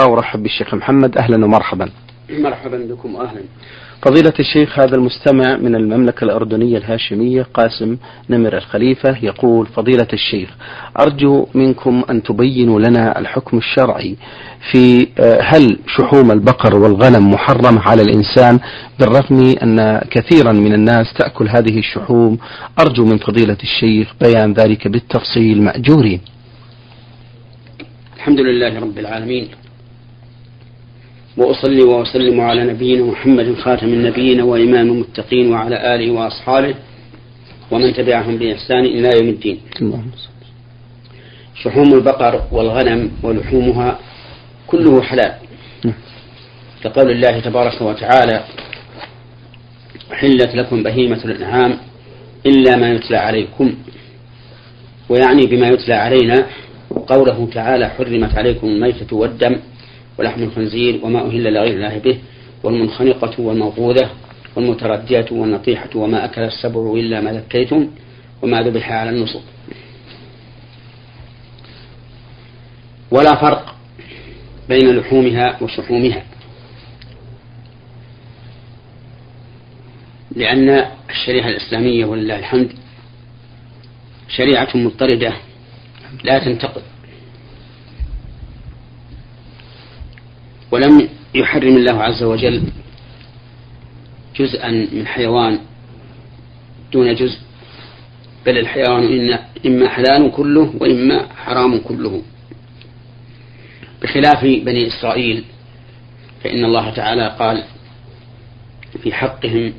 وأرحب بالشيخ محمد أهلا ومرحبا. مرحبا بكم أهلا. فضيلة الشيخ هذا المستمع من المملكة الأردنية الهاشمية قاسم نمر الخليفة يقول فضيلة الشيخ أرجو منكم أن تبينوا لنا الحكم الشرعي في آه، هل شحوم البقر والغنم محرمة على الإنسان بالرغم أن كثيرا من الناس تأكل هذه الشحوم أرجو من فضيلة الشيخ بيان ذلك بالتفصيل مأجورين الحمد لله رب العالمين وأصلي وأسلم على نبينا محمد خاتم النبيين وإمام المتقين وعلى آله وأصحابه ومن تبعهم بإحسان إلى يوم الدين. شحوم البقر والغنم ولحومها كله حلال. كقول الله تبارك وتعالى حلت لكم بهيمة الأنعام إلا ما يتلى عليكم. ويعني بما يتلى علينا قوله تعالى حرمت عليكم الميتة والدم. ولحم الخنزير وما أهل لغير الله به والمنخنقة والموقوذة والمتردية والنطيحة وما أكل السبع إلا ما ذكيتم وما ذبح على النصب. ولا فرق بين لحومها وشحومها لأن الشريعة الإسلامية ولله الحمد شريعة مضطردة لا تنتقد. ولم يحرم الله عز وجل جزءا من حيوان دون جزء بل الحيوان إما حلال كله وإما حرام كله. بخلاف بني إسرائيل فإن الله تعالى قال في حقهم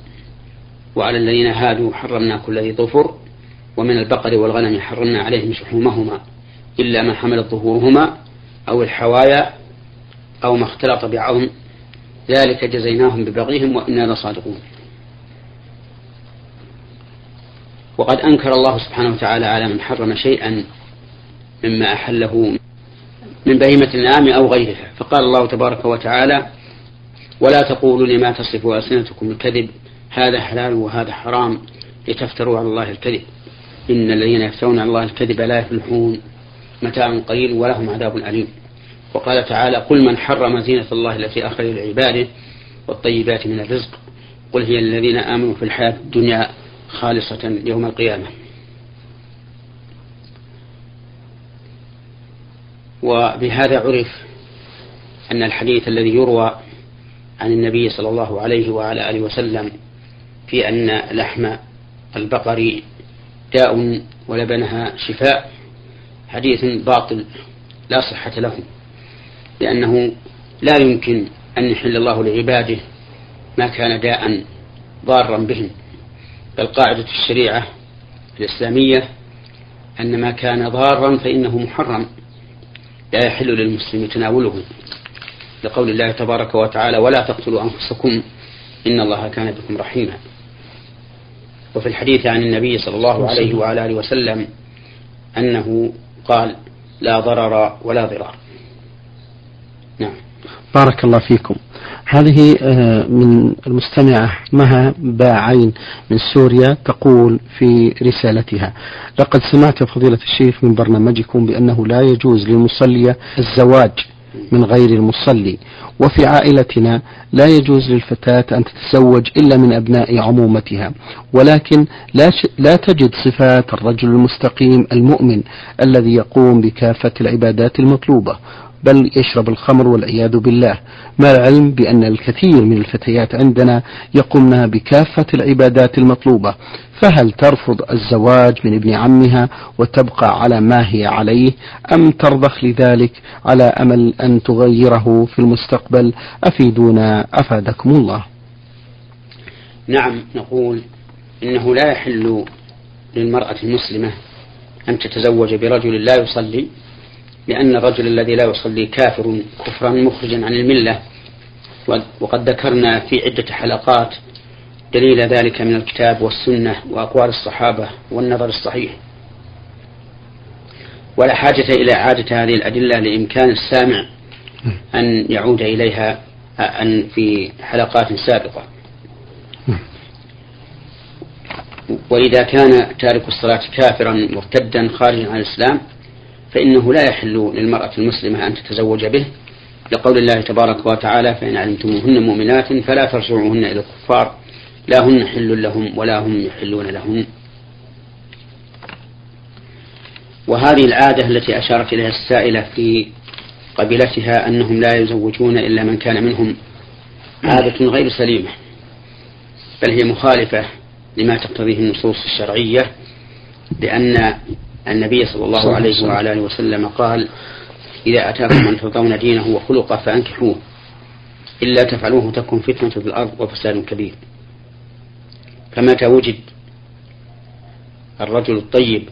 وعلى الذين هادوا حرمنا كل ذي ظفر ومن البقر والغنم حرمنا عليهم شحومهما إلا ما حملت ظهورهما أو الحوايا أو ما اختلط بعظم ذلك جزيناهم ببغيهم وإنا لصادقون. وقد أنكر الله سبحانه وتعالى على من حرم شيئا مما أحله من بهيمة النعام أو غيرها. فقال الله تبارك وتعالى ولا تقولوا لما تصف ألسنتكم الكذب هذا حلال وهذا حرام لتفتروا على الله الكذب. إن الذين يفترون على الله الكذب لا يفلحون. متاع قليل ولهم عذاب أليم. وقال تعالى قل من حرم زينة الله التي أخرج لعباده والطيبات من الرزق قل هي الذين آمنوا في الحياة الدنيا خالصة يوم القيامة. وبهذا عرف أن الحديث الذي يروى عن النبي صلى الله عليه وعلى آله وسلم في أن لحم البقر داء ولبنها شفاء حديث باطل لا صحة له. لأنه لا يمكن أن يحل الله لعباده ما كان داء ضارا بهم. بل قاعدة الشريعة الإسلامية أن ما كان ضارا فإنه محرم لا يحل للمسلم تناوله. لقول الله تبارك وتعالى ولا تقتلوا أنفسكم إن الله كان بكم رحيما. وفي الحديث عن النبي صلى الله عليه وعلى آله وسلم أنه قال لا ضرر ولا ضرار. نعم. بارك الله فيكم. هذه آه، من المستمعة مها باعين من سوريا تقول في رسالتها لقد سمعت فضيلة الشيخ من برنامجكم بأنه لا يجوز للمصلية الزواج من غير المصلي وفي عائلتنا لا يجوز للفتاة أن تتزوج إلا من أبناء عمومتها ولكن لا, لا تجد صفات الرجل المستقيم المؤمن الذي يقوم بكافة العبادات المطلوبة بل يشرب الخمر والعياذ بالله. مع العلم بأن الكثير من الفتيات عندنا يقومن بكافة العبادات المطلوبة؟ فهل ترفض الزواج من ابن عمها وتبقى على ما هي عليه؟ أم ترضخ لذلك على أمل أن تغيره في المستقبل؟ أفيدونا أفادكم الله. نعم نقول إنه لا يحل للمرأة المسلمة أن تتزوج برجل لا يصلي لأن الرجل الذي لا يصلي كافر كفرا مخرجا عن الملة. وقد ذكرنا في عدة حلقات دليل ذلك من الكتاب والسنة وأقوال الصحابة والنظر الصحيح. ولا حاجة إلى إعادة هذه الأدلة لإمكان السامع أن يعود إليها أن في حلقات سابقة. وإذا كان تارك الصلاة كافرا مرتدا خارجا عن الإسلام فإنه لا يحل للمرأة المسلمة أن تتزوج به. لقول الله تبارك وتعالى فإن علمتموهن مؤمنات فلا ترجعوهن إلى الكفار. لا هن حل لهم ولا هم يحلون لهم. وهذه العادة التي أشارت إليها السائلة في قبيلتها أنهم لا يزوجون إلا من كان منهم عادة غير سليمة بل هي مخالفة لما تقتضيه النصوص الشرعية لأن النبي صلى الله عليه وعلى آله وسلم قال إذا أتاكم من ترضون دينه وخلقه فأنكحوه إلا تفعلوه تكن فتنة في الأرض وفساد كبير. فمتى وجد الرجل الطيب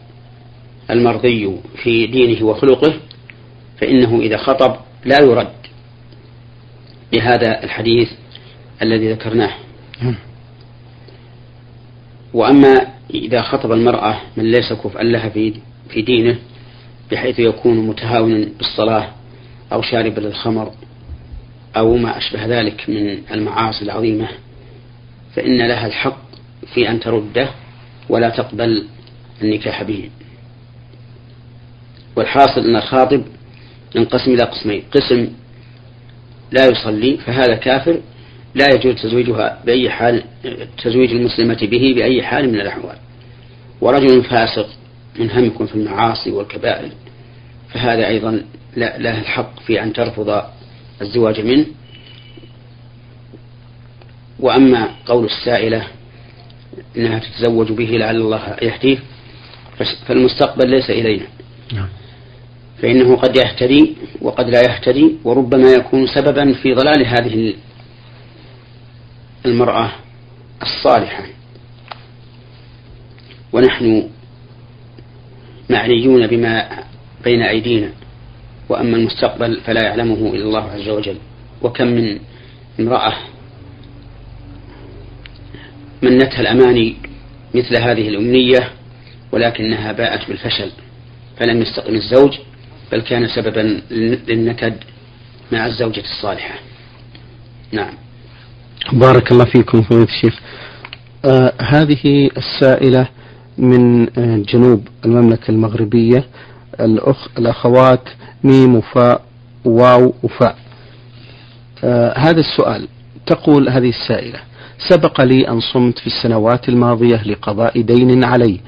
المرضي في دينه وخلقه فإنه إذا خطب لا يرد بهذا الحديث الذي ذكرناه. نعم. وأما إذا خطب المرأة من ليس كفءا لها في في دينه بحيث يكون متهاونا بالصلاة أو شاربا للخمر أو ما أشبه ذلك من المعاصي العظيمة فإن لها الحق في أن ترده ولا تقبل النكاح به. والحاصل أن الخاطب ينقسم إلى قسمين قسم لا يصلي فهذا كافر لا يجوز تزويجها بأي حال تزويج المسلمة به بأي حال من الأحوال. ورجل فاسق منهمك في المعاصي والكبائر فهذا أيضا له الحق في أن ترفض الزواج منه. وأما قول السائلة إنها تتزوج به لعل الله يهديه فالمستقبل ليس إلينا. نعم. فإنه قد يهتدي وقد لا يهتدي وربما يكون سببا في ضلال هذه المرأة الصالحة. ونحن معنيون بما بين أيدينا وأما المستقبل فلا يعلمه إلا الله عز وجل. وكم من امرأة منتها الأماني مثل هذه الأمنية ولكنها باءت بالفشل فلم يستقم الزوج بل كان سببا للنكد مع الزوجة الصالحة. نعم. بارك الله فيكم فضيلة الشيخ. آه هذه السائلة من آه جنوب المملكة المغربية الأخ الأخوات ميم وفاء واو وفاء. آه هذا السؤال تقول هذه السائلة سبق لي أن صمت في السنوات الماضية لقضاء دين علي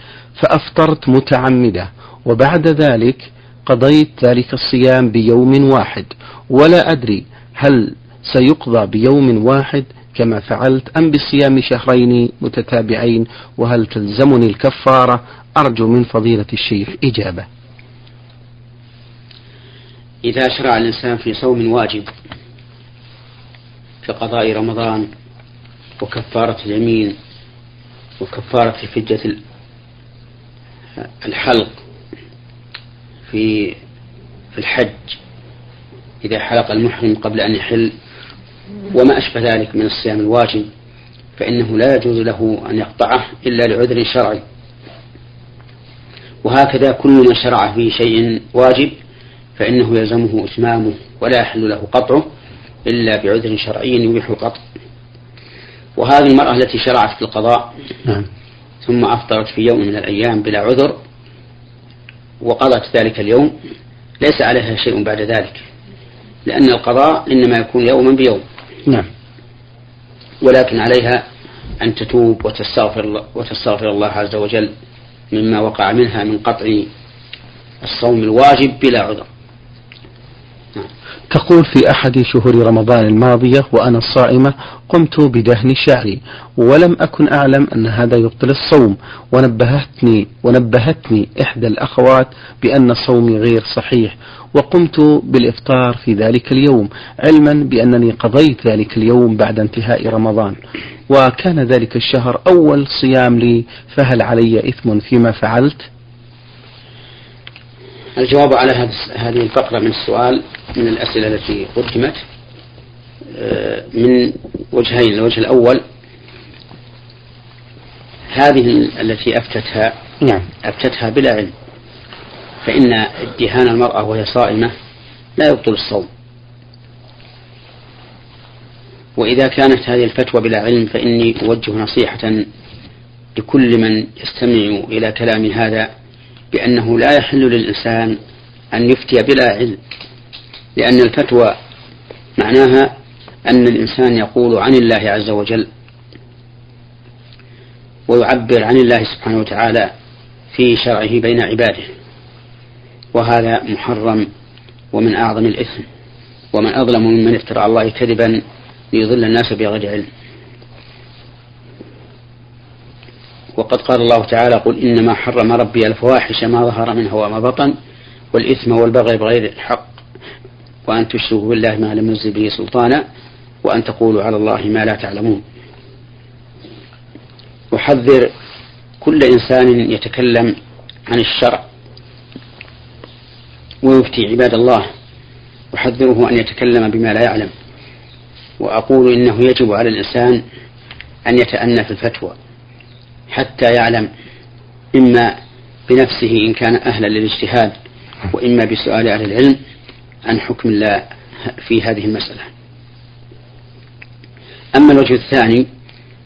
فأفطرت متعمدة وبعد ذلك قضيت ذلك الصيام بيوم واحد ولا أدري هل سيقضى بيوم واحد كما فعلت. أم بصيام شهرين متتابعين؟ وهل تلزمني الكفارة؟ أرجو من فضيلة الشيخ إجابة. إذا شرع الإنسان في صوم واجب كقضاء رمضان وكفارة اليمين وكفارة فجة الحلق في في الحج إذا حلق المحرم قبل أن يحل وما أشبه ذلك من الصيام الواجب فإنه لا يجوز له أن يقطعه إلا لعذر شرعي. وهكذا كل من شرع في شيء واجب فإنه يلزمه إتمامه ولا يحل له قطعه إلا بعذر شرعي يبيح القطع. وهذه المرأة التي شرعت في القضاء نعم. ثم أفطرت في يوم من الأيام بلا عذر وقضت ذلك اليوم ليس عليها شيء بعد ذلك لأن القضاء إنما يكون يوما بيوم. نعم. ولكن عليها أن تتوب وتستغفر وتستغفر الله عز وجل مما وقع منها من قطع الصوم الواجب بلا عذر. تقول في أحد شهور رمضان الماضية وأنا صائمة قمت بدهن شعري ولم أكن أعلم أن هذا يبطل الصوم ونبهتني ونبهتني إحدى الأخوات بأن صومي غير صحيح وقمت بالإفطار في ذلك اليوم علما بأنني قضيت ذلك اليوم بعد انتهاء رمضان وكان ذلك الشهر أول صيام لي فهل علي إثم فيما فعلت؟ الجواب على هذه الفقرة من السؤال من الأسئلة التي قدمت آه، من وجهين الوجه الأول هذه التي أفتتها نعم. أفتتها بلا علم فإن ادهان المرأة وهي صائمة لا يبطل الصوم. وإذا كانت هذه الفتوى بلا علم فإني أوجه نصيحة لكل من يستمع إلى كلام هذا بأنه لا يحل للإنسان أن يفتي بلا علم. لأن الفتوى معناها أن الإنسان يقول عن الله عز وجل ويعبر عن الله سبحانه وتعالى في شرعه بين عباده وهذا محرم ومن أعظم الإثم ومن أظلم ممن افترى الله كذبا ليضل الناس بغير علم. وقد قال الله تعالى قل إنما حرم ربي الفواحش ما ظهر منها وما بطن والإثم والبغي بغير الحق. وأن تشركوا بالله ما لم ينزل به سلطانا وأن تقولوا على الله ما لا تعلمون. أحذر كل إنسان يتكلم عن الشرع ويفتي عباد الله. أحذره أن يتكلم بما لا يعلم. وأقول إنه يجب على الإنسان أن يتأنى في الفتوى حتى يعلم إما بنفسه إن كان أهلا للاجتهاد وإما بسؤال أهل العلم عن حكم الله في هذه المسألة. أما الوجه الثاني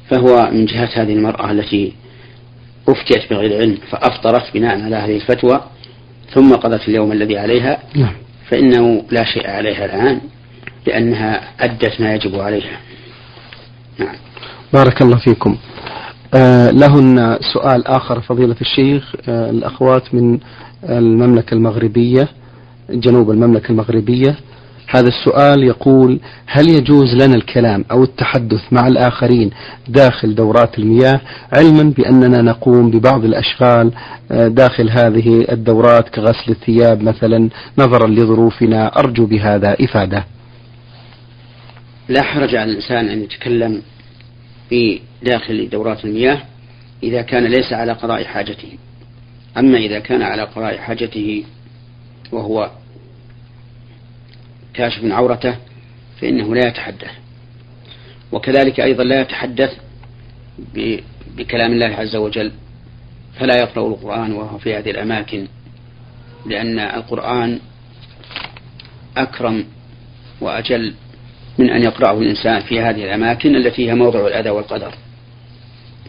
فهو من جهة هذه المرأة التي أفتيت بغير علم فأفطرت بناء على هذه الفتوى ثم قضت اليوم الذي عليها. نعم. فإنه لا شيء عليها الآن لأنها أدت ما يجب عليها. نعم. بارك الله فيكم. آه لهن سؤال آخر فضيلة الشيخ. آه الأخوات من المملكة المغربية. جنوب المملكة المغربية. هذا السؤال يقول هل يجوز لنا الكلام أو التحدث مع الآخرين داخل دورات المياه علما بأننا نقوم ببعض الأشغال آه، داخل هذه الدورات كغسل الثياب مثلا نظرا لظروفنا أرجو بهذا إفادة. لا حرج على الإنسان أن يتكلم في داخل دورات المياه إذا كان ليس على قضاء حاجته. أما إذا كان على قضاء حاجته وهو كاشف عورته فإنه لا يتحدث. وكذلك أيضا لا يتحدث بكلام الله عز وجل فلا يقرأ القرآن وهو في هذه الأماكن لأن القرآن أكرم وأجل من أن يقرأه الإنسان في هذه الأماكن التي هي موضع الأذى والقدر.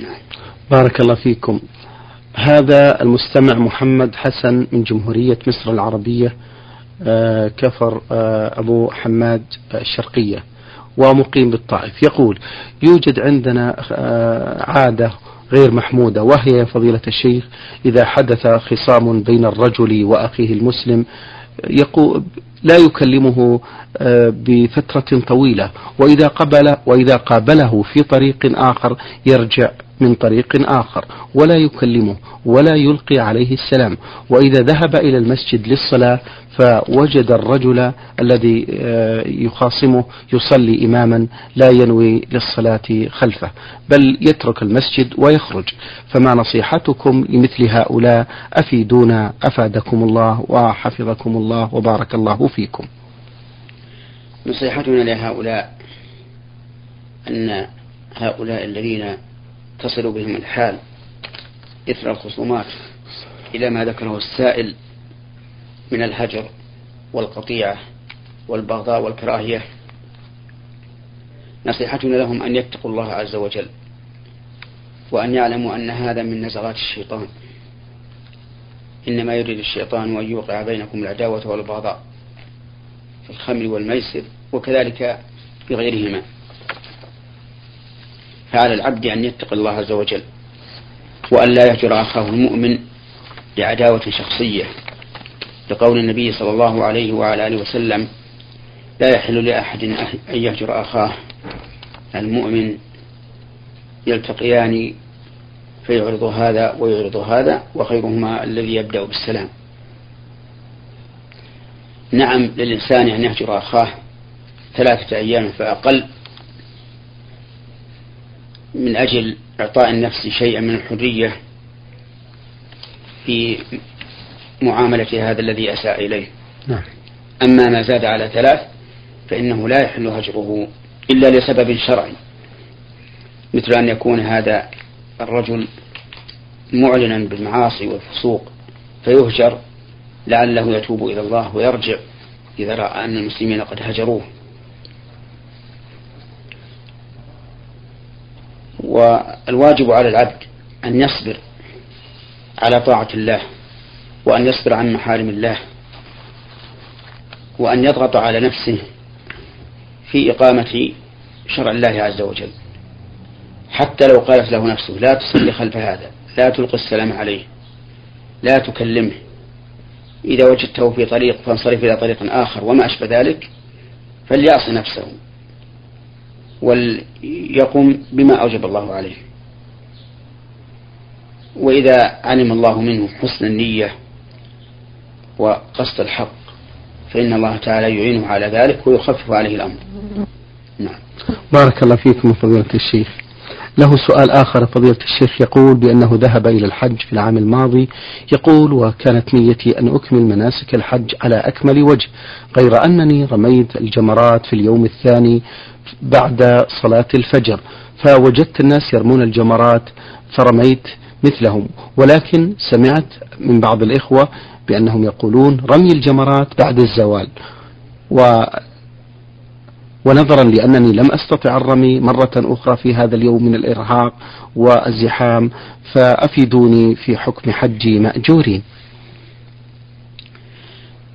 نعم. بارك الله فيكم. هذا المستمع محمد حسن من جمهورية مصر العربية. كفر آه، أبو حماد الشرقية ومقيم بالطائف. يقول يوجد عندنا آه، عادة غير محمودة وهي فضيلة الشيخ إذا حدث خصام بين الرجل وأخيه المسلم يقول لا يكلمه بفترة طويلة وإذا قبل وإذا قابله في طريق آخر يرجع من طريق آخر ولا يكلمه ولا يلقي عليه السلام. وإذا ذهب إلى المسجد للصلاة فوجد الرجل الذي آه، يخاصمه يصلي إماما لا ينوي للصلاة خلفه بل يترك المسجد ويخرج. فما نصيحتكم لمثل هؤلاء؟ أفيدونا أفادكم الله وحفظكم الله وبارك الله فيكم. نصيحتنا لهؤلاء أن هؤلاء الذين تصل بهم الحال إثر الخصومات إلى ما ذكره السائل من الهجر والقطيعة والبغضاء والكراهية. نصيحتنا لهم أن يتقوا الله عز وجل وأن يعلموا أن هذا من نزغات الشيطان. إنما يريد الشيطان أن يوقع بينكم العداوة والبغضاء في الخمر والميسر وكذلك في غيرهما فعلى العبد أن يتقي الله عز وجل وأن لا يهجر أخاه المؤمن لعداوة شخصية لقول النبي صلى الله عليه وعلى آله وسلم لا يحل لأحد أن يهجر أخاه المؤمن يلتقيان فيعرض هذا ويعرض هذا وخيرهما الذي يبدأ بالسلام. نعم للإنسان أن يهجر أخاه ثلاثة أيام فأقل من أجل إعطاء النفس شيئا من الحرية في معاملة هذا الذي أساء إليه نعم. أما ما زاد على ثلاث فإنه لا يحل هجره إلا لسبب شرعي مثل أن يكون هذا الرجل معلنا بالمعاصي والفسوق فيهجر لعله يتوب إلى الله ويرجع إذا رأى أن المسلمين قد هجروه والواجب على العبد أن يصبر على طاعة الله وأن يصبر عن محارم الله وأن يضغط على نفسه في إقامة شرع الله عز وجل. حتى لو قالت له نفسه لا تصلي خلف هذا لا تلقي السلام عليه لا تكلمه إذا وجدته في طريق فانصرف إلى طريق آخر وما أشبه ذلك فليعص نفسه. وليقم بما أوجب الله عليه. وإذا علم الله منه حسن النية وقصد الحق فإن الله تعالى يعينه على ذلك ويخفف عليه الأمر. نعم. بارك الله فيكم فضيلة الشيخ. له سؤال آخر. فضيلة الشيخ يقول بأنه ذهب إلى الحج في العام الماضي. يقول وكانت نيتي أن أكمل مناسك الحج على أكمل وجه غير أنني رميت الجمرات في اليوم الثاني بعد صلاة الفجر. فوجدت الناس يرمون الجمرات فرميت مثلهم. ولكن سمعت من بعض الإخوة بأنهم يقولون رمي الجمرات بعد الزوال. و ونظرا لأنني لم أستطع الرمي مرة أخرى في هذا اليوم من الإرهاق والزحام فأفيدوني في حكم حجي مأجورين.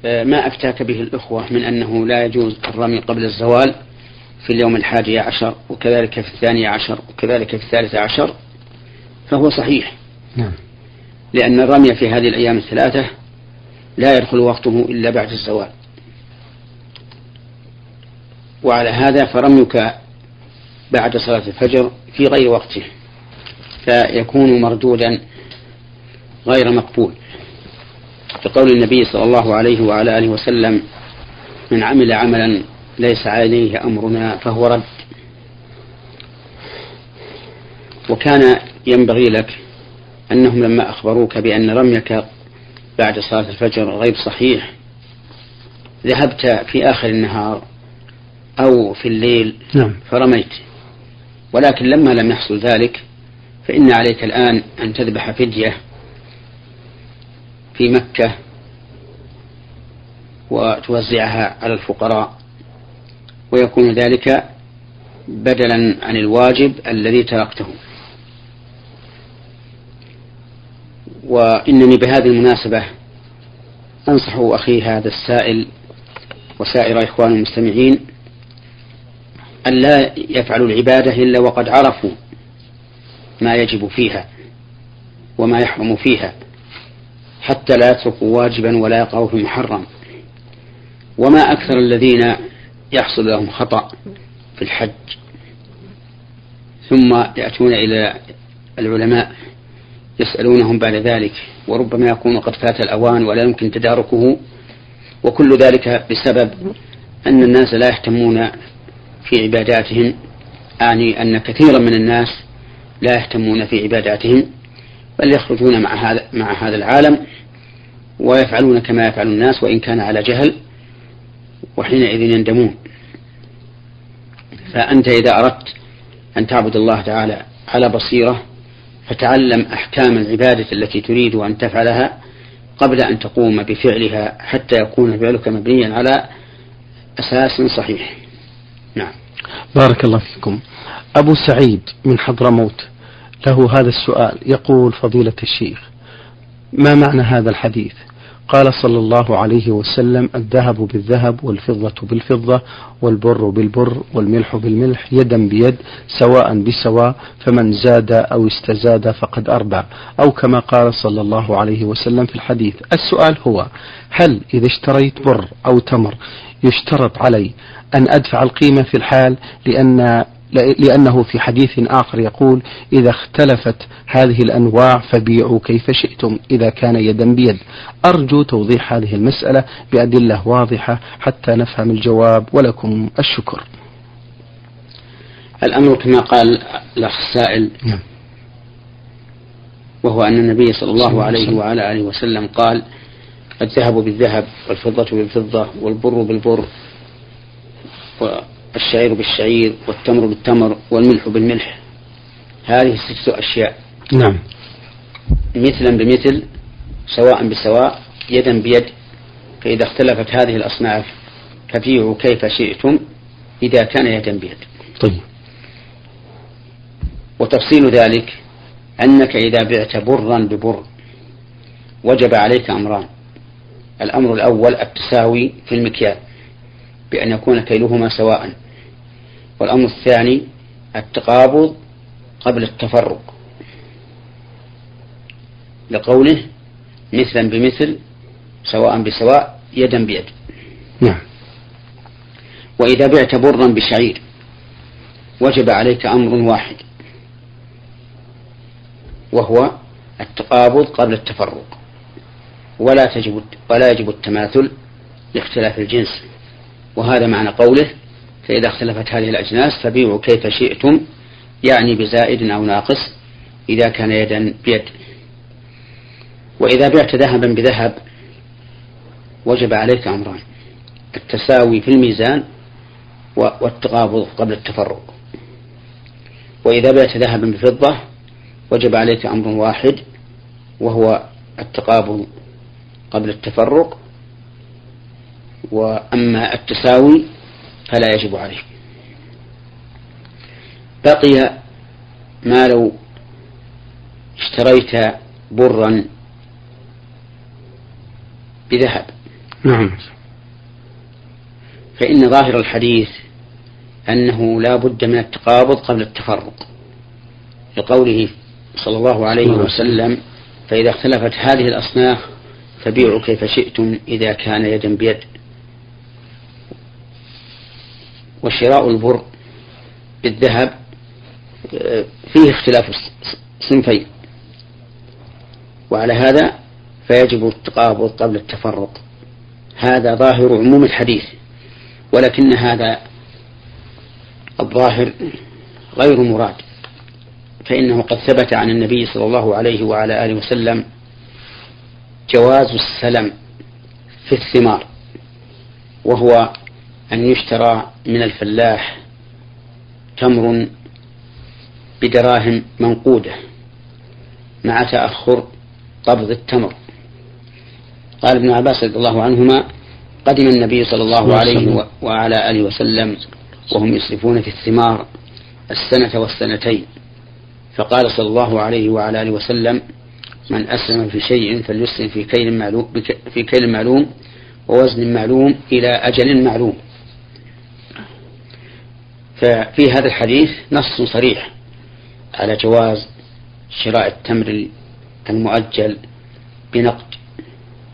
آه، ما أفتاك به الأخوة من أنه لا يجوز الرمي قبل الزوال؟ في اليوم الحادي عشر وكذلك في الثاني عشر وكذلك في الثالث عشر فهو صحيح. نعم. لأن الرمي في هذه الأيام الثلاثة لا يدخل وقته إلا بعد الزوال. وعلى هذا فرميك بعد صلاة الفجر في غير وقته فيكون مردودا غير مقبول. كقول النبي صلى الله عليه وعلى آله وسلم من عمل عملا ليس عليه أمرنا فهو رد. وكان ينبغي لك أنهم لما أخبروك بأن رميك بعد صلاة الفجر غير صحيح ذهبت في آخر النهار أو في الليل نعم. فرميت. ولكن لما لم يحصل ذلك فإن عليك الآن أن تذبح فدية في مكة وتوزعها على الفقراء. ويكون ذلك بدلا عن الواجب الذي تركته. وإنني بهذه المناسبة أنصح أخي هذا السائل وسائر إخوان المستمعين أن لا يفعلوا العبادة إلا وقد عرفوا ما يجب فيها وما يحرم فيها حتى لا يتركوا واجبا ولا يقعوا في محرم وما أكثر الذين يحصل لهم خطأ في الحج. ثم يأتون إلى العلماء يسألونهم بعد ذلك وربما يكون قد فات الأوان ولا يمكن تداركه وكل ذلك بسبب أن الناس لا يهتمون في عباداتهم. أعني أن كثيرا من الناس لا يهتمون في عباداتهم بل يخرجون مع هذا مع هذا العالم ويفعلون كما يفعل الناس وإن كان على جهل وحينئذ يندمون. فأنت إذا أردت أن تعبد الله تعالى على بصيرة فتعلم أحكام العبادة التي تريد أن تفعلها قبل أن تقوم بفعلها حتى يكون فعلك مبنيا على أساس صحيح. نعم. بارك الله فيكم. أبو سعيد من حضرموت له هذا السؤال. يقول فضيلة الشيخ ما معنى هذا الحديث؟ قال صلى الله عليه وسلم الذهب بالذهب والفضة بالفضة والبر بالبر والملح بالملح يدا بيد سواء بسواء فمن زاد أو استزاد فقد أربع أو كما قال صلى الله عليه وسلم في الحديث السؤال هو هل إذا اشتريت بر أو تمر يشترط علي أن أدفع القيمة في الحال لأن لأنه في حديث آخر يقول إذا اختلفت هذه الأنواع فبيعوا كيف شئتم إذا كان يدا بيد. أرجو توضيح هذه المسألة بأدلة واضحة حتى نفهم الجواب ولكم الشكر. الأمر كما قال الأخ السائل نعم. وهو أن النبي صلى الله عليه وعلى آله وسلم قال الذهب بالذهب والفضة بالفضة والبر بالبر. الشعير بالشعير والتمر بالتمر والملح بالملح. هذه ستة أشياء. نعم. مثلا بمثل سواء بسواء يدا بيد. فإذا اختلفت هذه الأصناف فبيعوا كيف شئتم إذا كان يدا بيد. طيب. وتفصيل ذلك أنك إذا بعت برا ببر وجب عليك أمران. الأمر الأول التساوي في المكيال بأن يكون كيلهما سواء. والأمر الثاني التقابض قبل التفرق. لقوله مثلا بمثل سواء بسواء يدا بيد. نعم. وإذا بعت برا بشعير وجب عليك أمر واحد وهو التقابض قبل التفرق. ولا تجب ولا يجب التماثل لاختلاف الجنس. وهذا معنى قوله فإذا اختلفت هذه الأجناس فبيعوا كيف شئتم يعني بزائد أو ناقص إذا كان يدا بيد. وإذا بعت ذهبا بذهب وجب عليك أمران التساوي في الميزان والتقابض قبل التفرق. وإذا بعت ذهبا بفضة وجب عليك أمر واحد وهو التقابض قبل التفرق وأما التساوي فلا يجب عليك. بقي ما لو اشتريت برا بذهب. نعم. فإن ظاهر الحديث أنه لا بد من التقابض قبل التفرق. لقوله صلى الله عليه نعم. وسلم فإذا اختلفت هذه الأصناف فبيعوا كيف شئتم إذا كان يدا بيد. وشراء البر بالذهب فيه اختلاف صنفين وعلى هذا فيجب التقابض قبل التفرق هذا ظاهر عموم الحديث ولكن هذا الظاهر غير مراد. فإنه قد ثبت عن النبي صلى الله عليه وعلى آله وسلم جواز السلم في الثمار وهو أن يشترى من الفلاح تمر بدراهم منقودة مع تأخر قبض التمر. قال ابن عباس رضي الله عنهما قدم النبي صلى الله عليه وعلى آله وسلم وهم يصرفون في الثمار السنة والسنتين. فقال صلى الله عليه وعلى آله وسلم من أسلم في شيء فليسلم في كيل معلوم في كيل معلوم ووزن معلوم إلى أجل معلوم. ففي هذا الحديث نص صريح على جواز شراء التمر المؤجل بنقد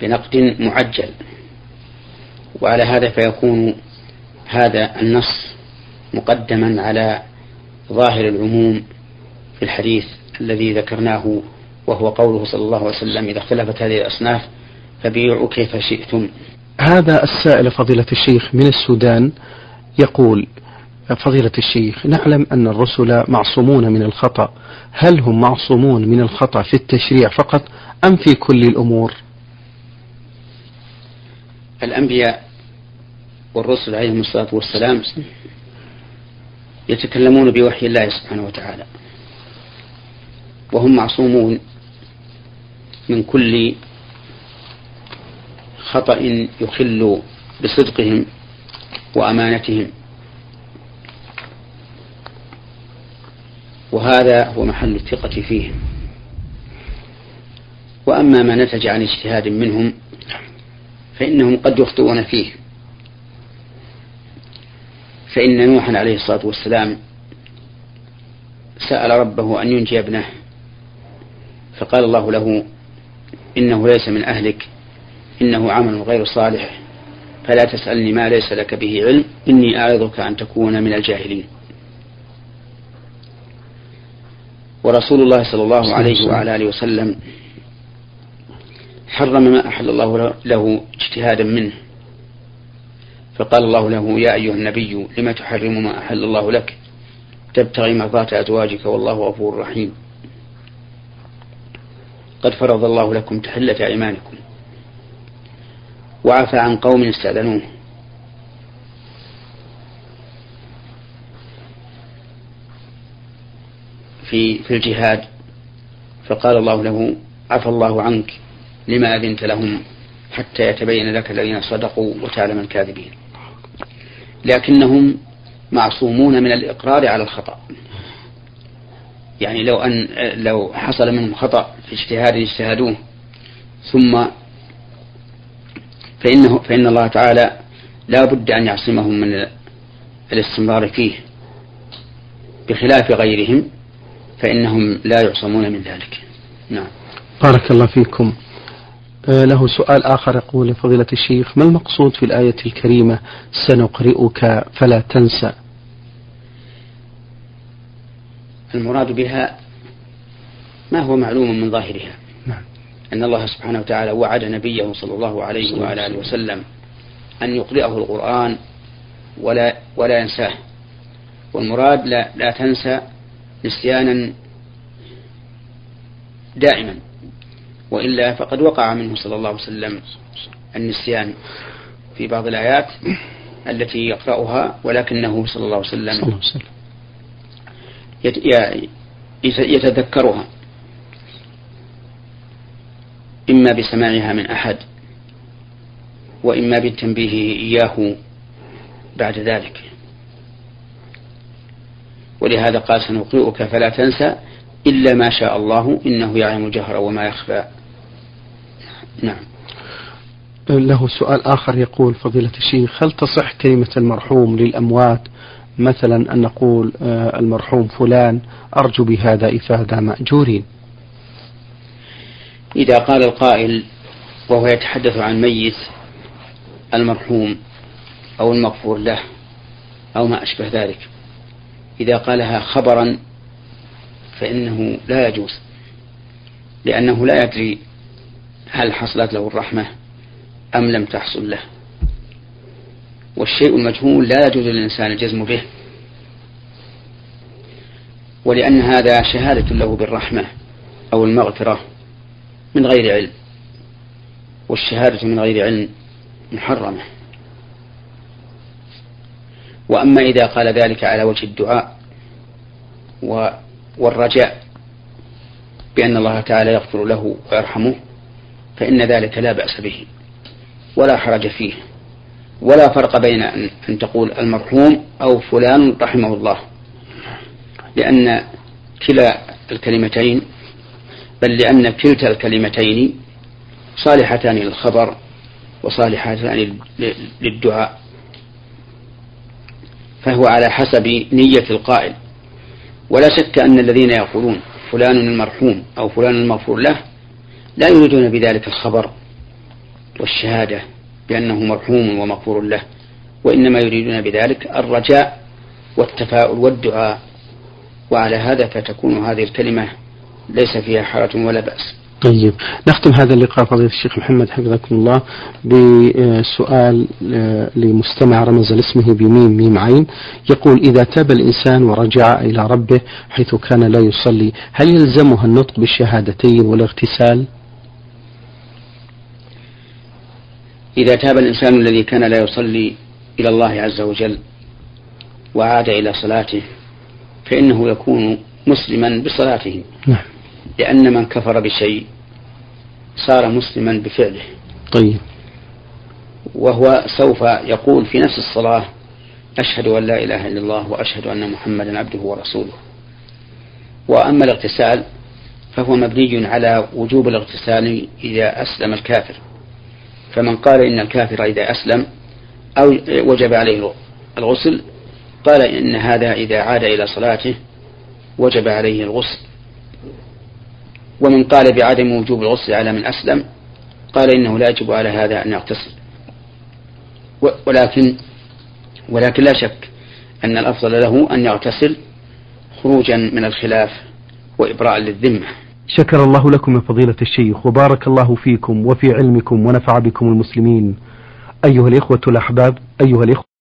بنقد معجل. وعلى هذا فيكون هذا النص مقدما على ظاهر العموم في الحديث الذي ذكرناه وهو قوله صلى الله عليه وسلم إذا اختلفت هذه الأصناف فبيعوا كيف شئتم. هذا السائل فضيلة الشيخ من السودان يقول فضيلة الشيخ نعلم أن الرسل معصومون من الخطأ. هل هم معصومون من الخطأ في التشريع فقط أم في كل الأمور؟ الأنبياء والرسل عليهم الصلاة والسلام يتكلمون بوحي الله سبحانه وتعالى. وهم معصومون من كل خطأ يخل بصدقهم وأمانتهم. وهذا هو محل الثقة فيهم. وأما ما نتج عن اجتهاد منهم فإنهم قد يخطئون فيه. فإن نوحا عليه الصلاة والسلام سأل ربه أن ينجي ابنه فقال الله له إنه ليس من أهلك إنه عمل غير صالح فلا تسألني ما ليس لك به علم إني أعظك أن تكون من الجاهلين. ورسول الله صلى الله عليه وعلى آله وسلم حرم ما أحل الله له اجتهادا منه. فقال الله له يا أيها النبي لم تحرم ما أحل الله لك؟ تبتغي مرضات أزواجك والله غفور رحيم. قد فرض الله لكم تحلة أيمانكم وعفى عن قوم استأذنوه. في في الجهاد. فقال الله له عفى الله عنك لما أذنت لهم حتى يتبين لك الذين صدقوا وتعلم الكاذبين. لكنهم معصومون من الإقرار على الخطأ. يعني لو أن لو حصل منهم خطأ في اجتهاد اجتهدوه. ثم فإنه فإن الله تعالى لا بد أن يعصمهم من الاستمرار فيه بخلاف غيرهم. فإنهم لا يعصمون من ذلك. نعم. بارك الله فيكم. آه، له سؤال آخر يقول فضيلة الشيخ ما المقصود في الآية الكريمة سنقرئك فلا تنسى؟ المراد بها ما هو معلوم من ظاهرها؟ نعم. أن الله سبحانه وتعالى وعد نبيه صلى الله عليه وعلى آله وسلم أن يقرئه القرآن ولا ولا ينساه. والمراد لا, لا تنسى نسيانا دائما وإلا فقد وقع منه صلى الله عليه وسلم النسيان في بعض الآيات التي يقرأها ولكنه صلى الله عليه وسلم يتذكرها. إما بسماعها من أحد وإما بالتنبيه إياه بعد ذلك. ولهذا قال سنقرئك فلا تنسى إلا ما شاء الله إنه يعلم الجهر وما يخفى. نعم. له سؤال آخر يقول فضيلة الشيخ هل تصح كلمة المرحوم للأموات؟ مثلا أن نقول آه، المرحوم فلان أرجو بهذا إفادة مأجورين. إذا قال القائل وهو يتحدث عن ميت المرحوم أو المغفور له أو ما أشبه ذلك. إذا قالها خبرا فإنه لا يجوز لأنه لا يدري هل حصلت له الرحمة أم لم تحصل له. والشيء المجهول لا يجوز للإنسان الجزم به ولأن هذا شهادة له بالرحمة أو المغفرة من غير علم والشهادة من غير علم محرمة. وأما إذا قال ذلك على وجه الدعاء والرجاء بأن الله تعالى يغفر له ويرحمه فإن ذلك لا بأس به ولا حرج فيه ولا فرق بين أن تقول المرحوم أو فلان رحمه الله لأن كلا الكلمتين بل لأن كلتا الكلمتين صالحتان للخبر وصالحتان للدعاء. فهو على حسب نية القائل. ولا شك أن الذين يقولون فلان المرحوم أو فلان المغفور له لا يريدون بذلك الخبر والشهادة بأنه مرحوم ومغفور له وإنما يريدون بذلك الرجاء والتفاؤل والدعاء. وعلى هذا فتكون هذه الكلمة ليس فيها حرج ولا بأس. طيب. نختم هذا اللقاء فضيلة الشيخ محمد حفظكم الله بسؤال آه، لمستمع رمز لاسمه بميم ميم عين. يقول إذا تاب الإنسان ورجع إلى ربه حيث كان لا يصلي هل يلزمه النطق بالشهادتين والاغتسال؟ إذا تاب الإنسان الذي كان لا يصلي إلى الله عز وجل وعاد إلى صلاته فإنه يكون مسلما بصلاته. نعم. لأن من كفر بشيء صار مسلما بفعله. طيب. وهو سوف يقول في نفس الصلاة أشهد أن لا إله إلا الله وأشهد أن محمدا عبده ورسوله. وأما الاغتسال فهو مبني على وجوب الاغتسال إذا أسلم الكافر. فمن قال إن الكافر إذا أسلم أو وجب عليه الغسل قال إن هذا إذا عاد إلى صلاته وجب عليه الغسل. ومن قال بعدم وجوب الغسل على من أسلم قال إنه لا يجب على هذا أن يغتسل. ولكن ولكن لا شك أن الأفضل له أن يغتسل خروجا من الخلاف وإبراء للذمة. شكر الله لكم يا فضيلة الشيخ وبارك الله فيكم وفي علمكم ونفع بكم المسلمين. أيها الإخوة الأحباب أيها الإخوة